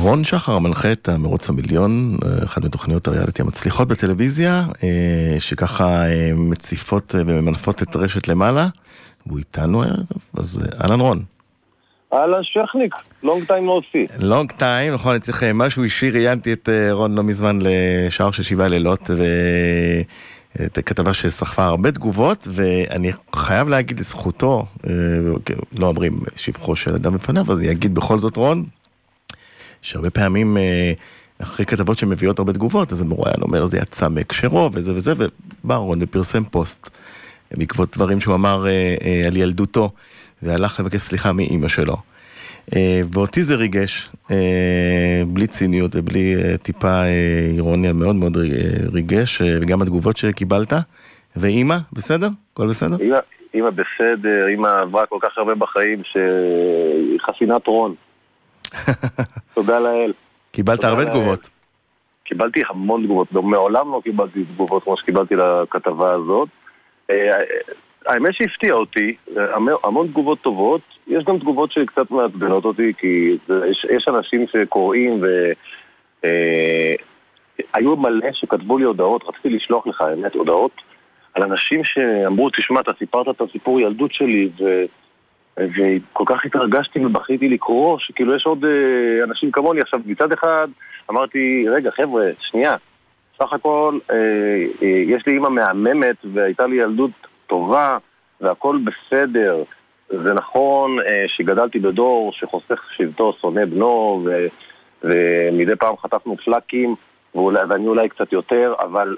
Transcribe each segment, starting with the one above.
רון שחר מנחה את המרוץ המיליון, אחת מתוכניות הריאליטי המצליחות בטלוויזיה, שככה מציפות וממנפות את רשת למעלה, והוא איתנו הערב, אז אהלן רון. אהלן שכניק, לונג טיים לא עושי. לונג טיים, נכון, אני צריך משהו אישי, ראיינתי את רון לא מזמן לשער של שבעה לילות, ו... את כתבה שסחפה הרבה תגובות, ואני חייב להגיד לזכותו, לא אומרים שבחו של אדם בפניו, אז אני אגיד בכל זאת רון, שהרבה פעמים אחרי כתבות שמביאות הרבה תגובות, אז המרואיין אומר זה יצא מהקשרו וזה וזה, ובא רון ופרסם פוסט בעקבות דברים שהוא אמר על ילדותו, והלך לבקש סליחה מאימא שלו. ואותי זה ריגש, בלי ציניות ובלי טיפה אירוניה, מאוד מאוד ריגש, וגם התגובות שקיבלת. ואימא, בסדר? הכל בסדר? אימא בסדר, אימא עברה כל כך הרבה בחיים שהיא חסינת רון. תודה לאל. קיבלת הרבה תגובות. קיבלתי המון תגובות, מעולם לא קיבלתי תגובות כמו שקיבלתי לכתבה הזאת. האמת שהפתיע אותי, המון תגובות טובות, יש גם תגובות שקצת מעצבנות אותי, כי יש, יש אנשים שקוראים והיו אה, מלא שכתבו לי הודעות, רציתי לשלוח לך האמת הודעות, על אנשים שאמרו, תשמע, אתה סיפרת את הסיפור ילדות שלי, ו... וכל כך התרגשתי ובכיתי לקרוא, שכאילו יש עוד אה, אנשים כמוני. עכשיו, מצד אחד אמרתי, רגע, חבר'ה, שנייה, סך הכל אה, אה, יש לי אימא מהממת והייתה לי ילדות טובה והכל בסדר. זה נכון אה, שגדלתי בדור שחוסך שבטו, שונא בנו, ו, ומדי פעם חטפנו פלאקים, ואולי, ואני אולי קצת יותר, אבל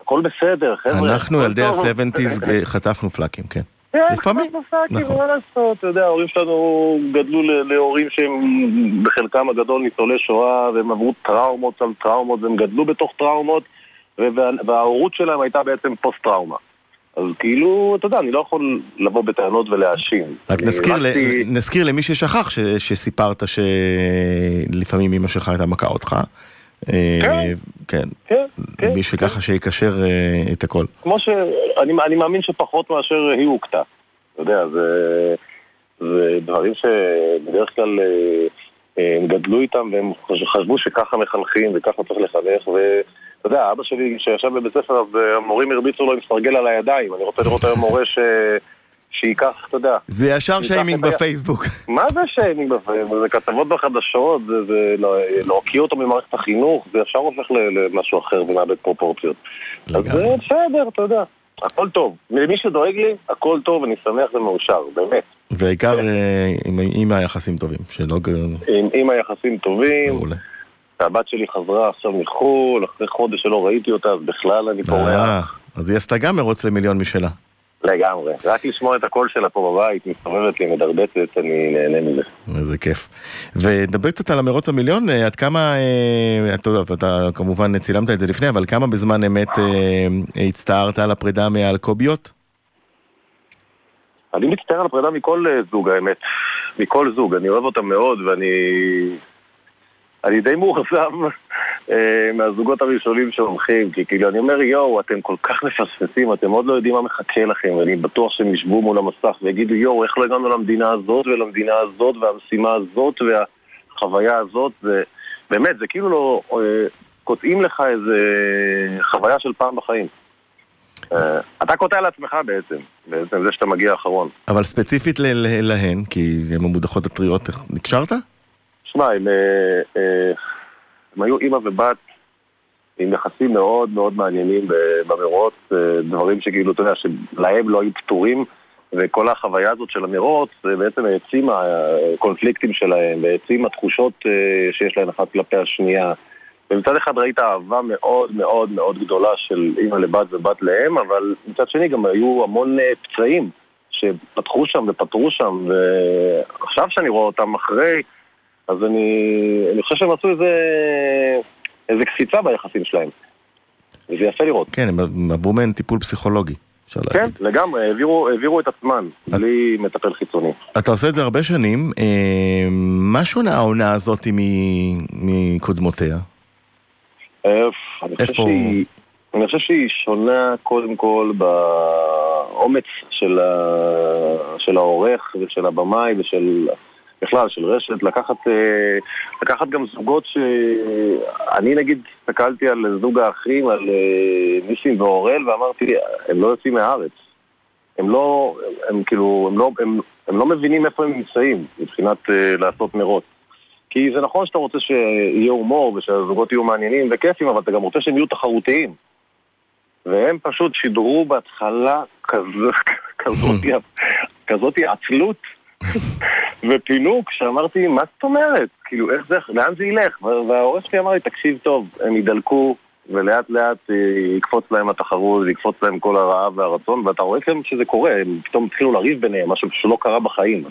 הכל בסדר, חבר'ה. אנחנו ילדי ה-70's חטפנו פלאקים, כן. כן, לפעמים, נכון. מה לעשות, אתה יודע, ההורים שלנו גדלו להורים שהם בחלקם הגדול ניצולי שואה, והם עברו טראומות על טראומות, והם גדלו בתוך טראומות, וההורות שלהם הייתה בעצם פוסט-טראומה. אז כאילו, אתה יודע, אני לא יכול לבוא בטענות ולהאשים. רק נזכיר, ל... נזכיר למי ששכח ש... שסיפרת שלפעמים אמא שלך הייתה מכה אותך. כן, כן, כן, כן. מי שככה שיקשר את הכל. כמו ש... אני, אני מאמין שפחות מאשר היא הוכתה. אתה יודע, זה, זה דברים שבדרך כלל הם גדלו איתם והם חשבו שככה מחנכים וככה צריך לחנך ו... אתה יודע, אבא שלי שישב בבית ספר, אז המורים הרביצו לו עם סרגל על הידיים. אני רוצה לראות היום מורה ש... שייקח, אתה יודע. זה ישר שיימינג בפייסבוק. מה זה שיימינג בפייסבוק? זה כתבות בחדשות, זה להוקיא אותו ממערכת החינוך, זה ישר הופך למשהו אחר ומאבד פרופורציות. אז זה בסדר, אתה יודע. הכל טוב. למי שדואג לי, הכל טוב, אני שמח ומאושר, באמת. והעיקר עם היחסים טובים, שלא... עם היחסים טובים. והבת שלי חזרה עכשיו מחו"ל, אחרי חודש שלא ראיתי אותה, אז בכלל אני פורח. אז היא עשתה גם מרוץ למיליון משלה. לגמרי. רק לשמוע את הקול שלה פה בבית, מסתובבת לי, מדרבצת, אני נהנה מזה. איזה כיף. ונדבר קצת על המרוץ המיליון, עד כמה, אתה יודע, אתה כמובן צילמת את זה לפני, אבל כמה בזמן אמת הצטערת על הפרידה מהאלקוביות? אני מצטער על הפרידה מכל זוג, האמת. מכל זוג. אני אוהב אותם מאוד, ואני... אני די מאוכזב אה, מהזוגות הראשונים שהולכים, כי כאילו אני אומר יואו, אתם כל כך מפספסים, אתם עוד לא יודעים מה מחכה לכם, ואני בטוח שהם ישבו מול המסך ויגידו יואו, איך לא הגענו למדינה הזאת ולמדינה הזאת והמשימה הזאת והחוויה הזאת, ובאמת, זה כאילו לא... אה, קוטעים לך איזה חוויה של פעם בחיים. אה, אתה קוטע לעצמך בעצם, בעצם זה שאתה מגיע האחרון. אבל ספציפית להן, כי הן המודחות הטריות, נקשרת? שמע, הם, אה, אה, היו אימא ובת עם יחסים מאוד מאוד מעניינים במרוץ, אה, דברים שכאילו, אתה יודע, שלהם לא היו פתורים, וכל החוויה הזאת של המרוץ בעצם העצימה הקונפליקטים שלהם, והעצימה תחושות שיש להם אחת כלפי השנייה. ומצד אחד ראית אהבה מאוד מאוד מאוד גדולה של אימא לבת ובת לאם, אבל מצד שני גם היו המון פצעים שפתחו שם ופתרו שם, ועכשיו שאני רואה אותם אחרי... אז אני, אני חושב שהם עשו איזה, איזה קפיצה ביחסים שלהם. וזה יפה לראות. כן, הם עברו מהן טיפול פסיכולוגי. כן, לגמרי, העבירו, העבירו את עצמן, בלי מטפל חיצוני. אתה עושה את זה הרבה שנים, אה, מה שונה העונה הזאת מקודמותיה? אני חושב, שהיא, אני חושב שהיא שונה קודם כל באומץ של, ה, של העורך ושל הבמאי ושל בכלל, של רשת, לקחת, אה, לקחת גם זוגות ש... אני נגיד הסתכלתי על זוג האחים, על אה, ניסים ואורל, ואמרתי, הם לא יוצאים מהארץ. הם לא, הם כאילו, הם לא, הם, הם לא מבינים איפה הם נמצאים מבחינת uh, לעשות מרוץ. כי זה נכון שאתה רוצה שיהיה הומור ושהזוגות יהיו מעניינים וכיפים, אבל אתה גם רוצה שהם יהיו תחרותיים. והם פשוט שידרו בהתחלה כזאת, כזאת, כזאת עצלות ופינוק, שאמרתי, מה זאת אומרת? כאילו, איך זה, לאן זה ילך? והעורך שלי אמר לי, תקשיב טוב, הם ידלקו, ולאט לאט אה, יקפוץ להם התחרות, יקפוץ להם כל הרעב והרצון, ואתה רואה כאן שזה קורה, הם פתאום התחילו לריב ביניהם, משהו שלא קרה בחיים,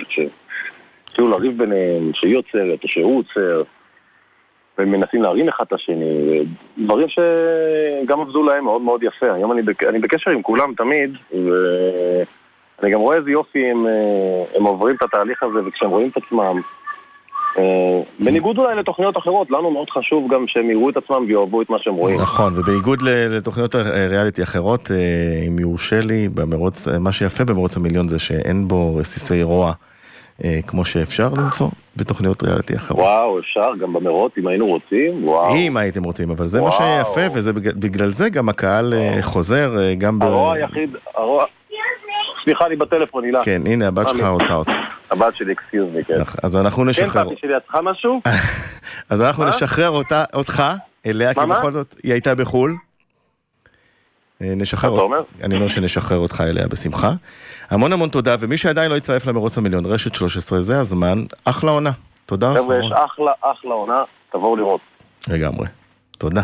התחילו לריב ביניהם, שהיא עוצרת או שהוא עוצר, והם מנסים להרים אחד את השני, דברים שגם עבדו להם מאוד מאוד יפה. היום אני, בק... אני בקשר עם כולם תמיד, ואני גם רואה איזה יופי הם, אה, הם עוברים את התהליך הזה, וכשהם רואים את עצמם אה, בניגוד אולי לתוכניות אחרות, לנו מאוד חשוב גם שהם יראו את עצמם ויאהבו את מה שהם רואים. נכון, ובניגוד לתוכניות ריאליטי אחרות, אה, אם יורשה לי, במרוץ, מה שיפה במרוץ המיליון זה שאין בו רסיסי רוע. כמו שאפשר למצוא בתוכניות ריאליטי אחרות. וואו, אפשר גם במרוץ אם היינו רוצים, וואו. אם הייתם רוצים, אבל זה וואו. מה שיפה, ובגלל זה גם הקהל וואו. חוזר גם ב... הרוע היחיד, הרוע... סליחה, אני בטלפון, הילה. כן, הנה, הבת שלך רוצה אותך. הבת שלי, אקסיוז מי, כן. אז אנחנו נשחרר. כן, פאפי שלי, את צריכה משהו? אז אנחנו נשחרר אותך אליה, כי בכל זאת היא הייתה בחו"ל. אה, נשחרר אותך, אני אומר שנשחרר אותך אליה בשמחה. המון המון תודה, ומי שעדיין לא יצטרף למרוץ המיליון, רשת 13, זה הזמן, אחלה עונה. תודה. חבר'ה, יש אחלה, אחלה עונה, תבואו לראות. לגמרי. תודה.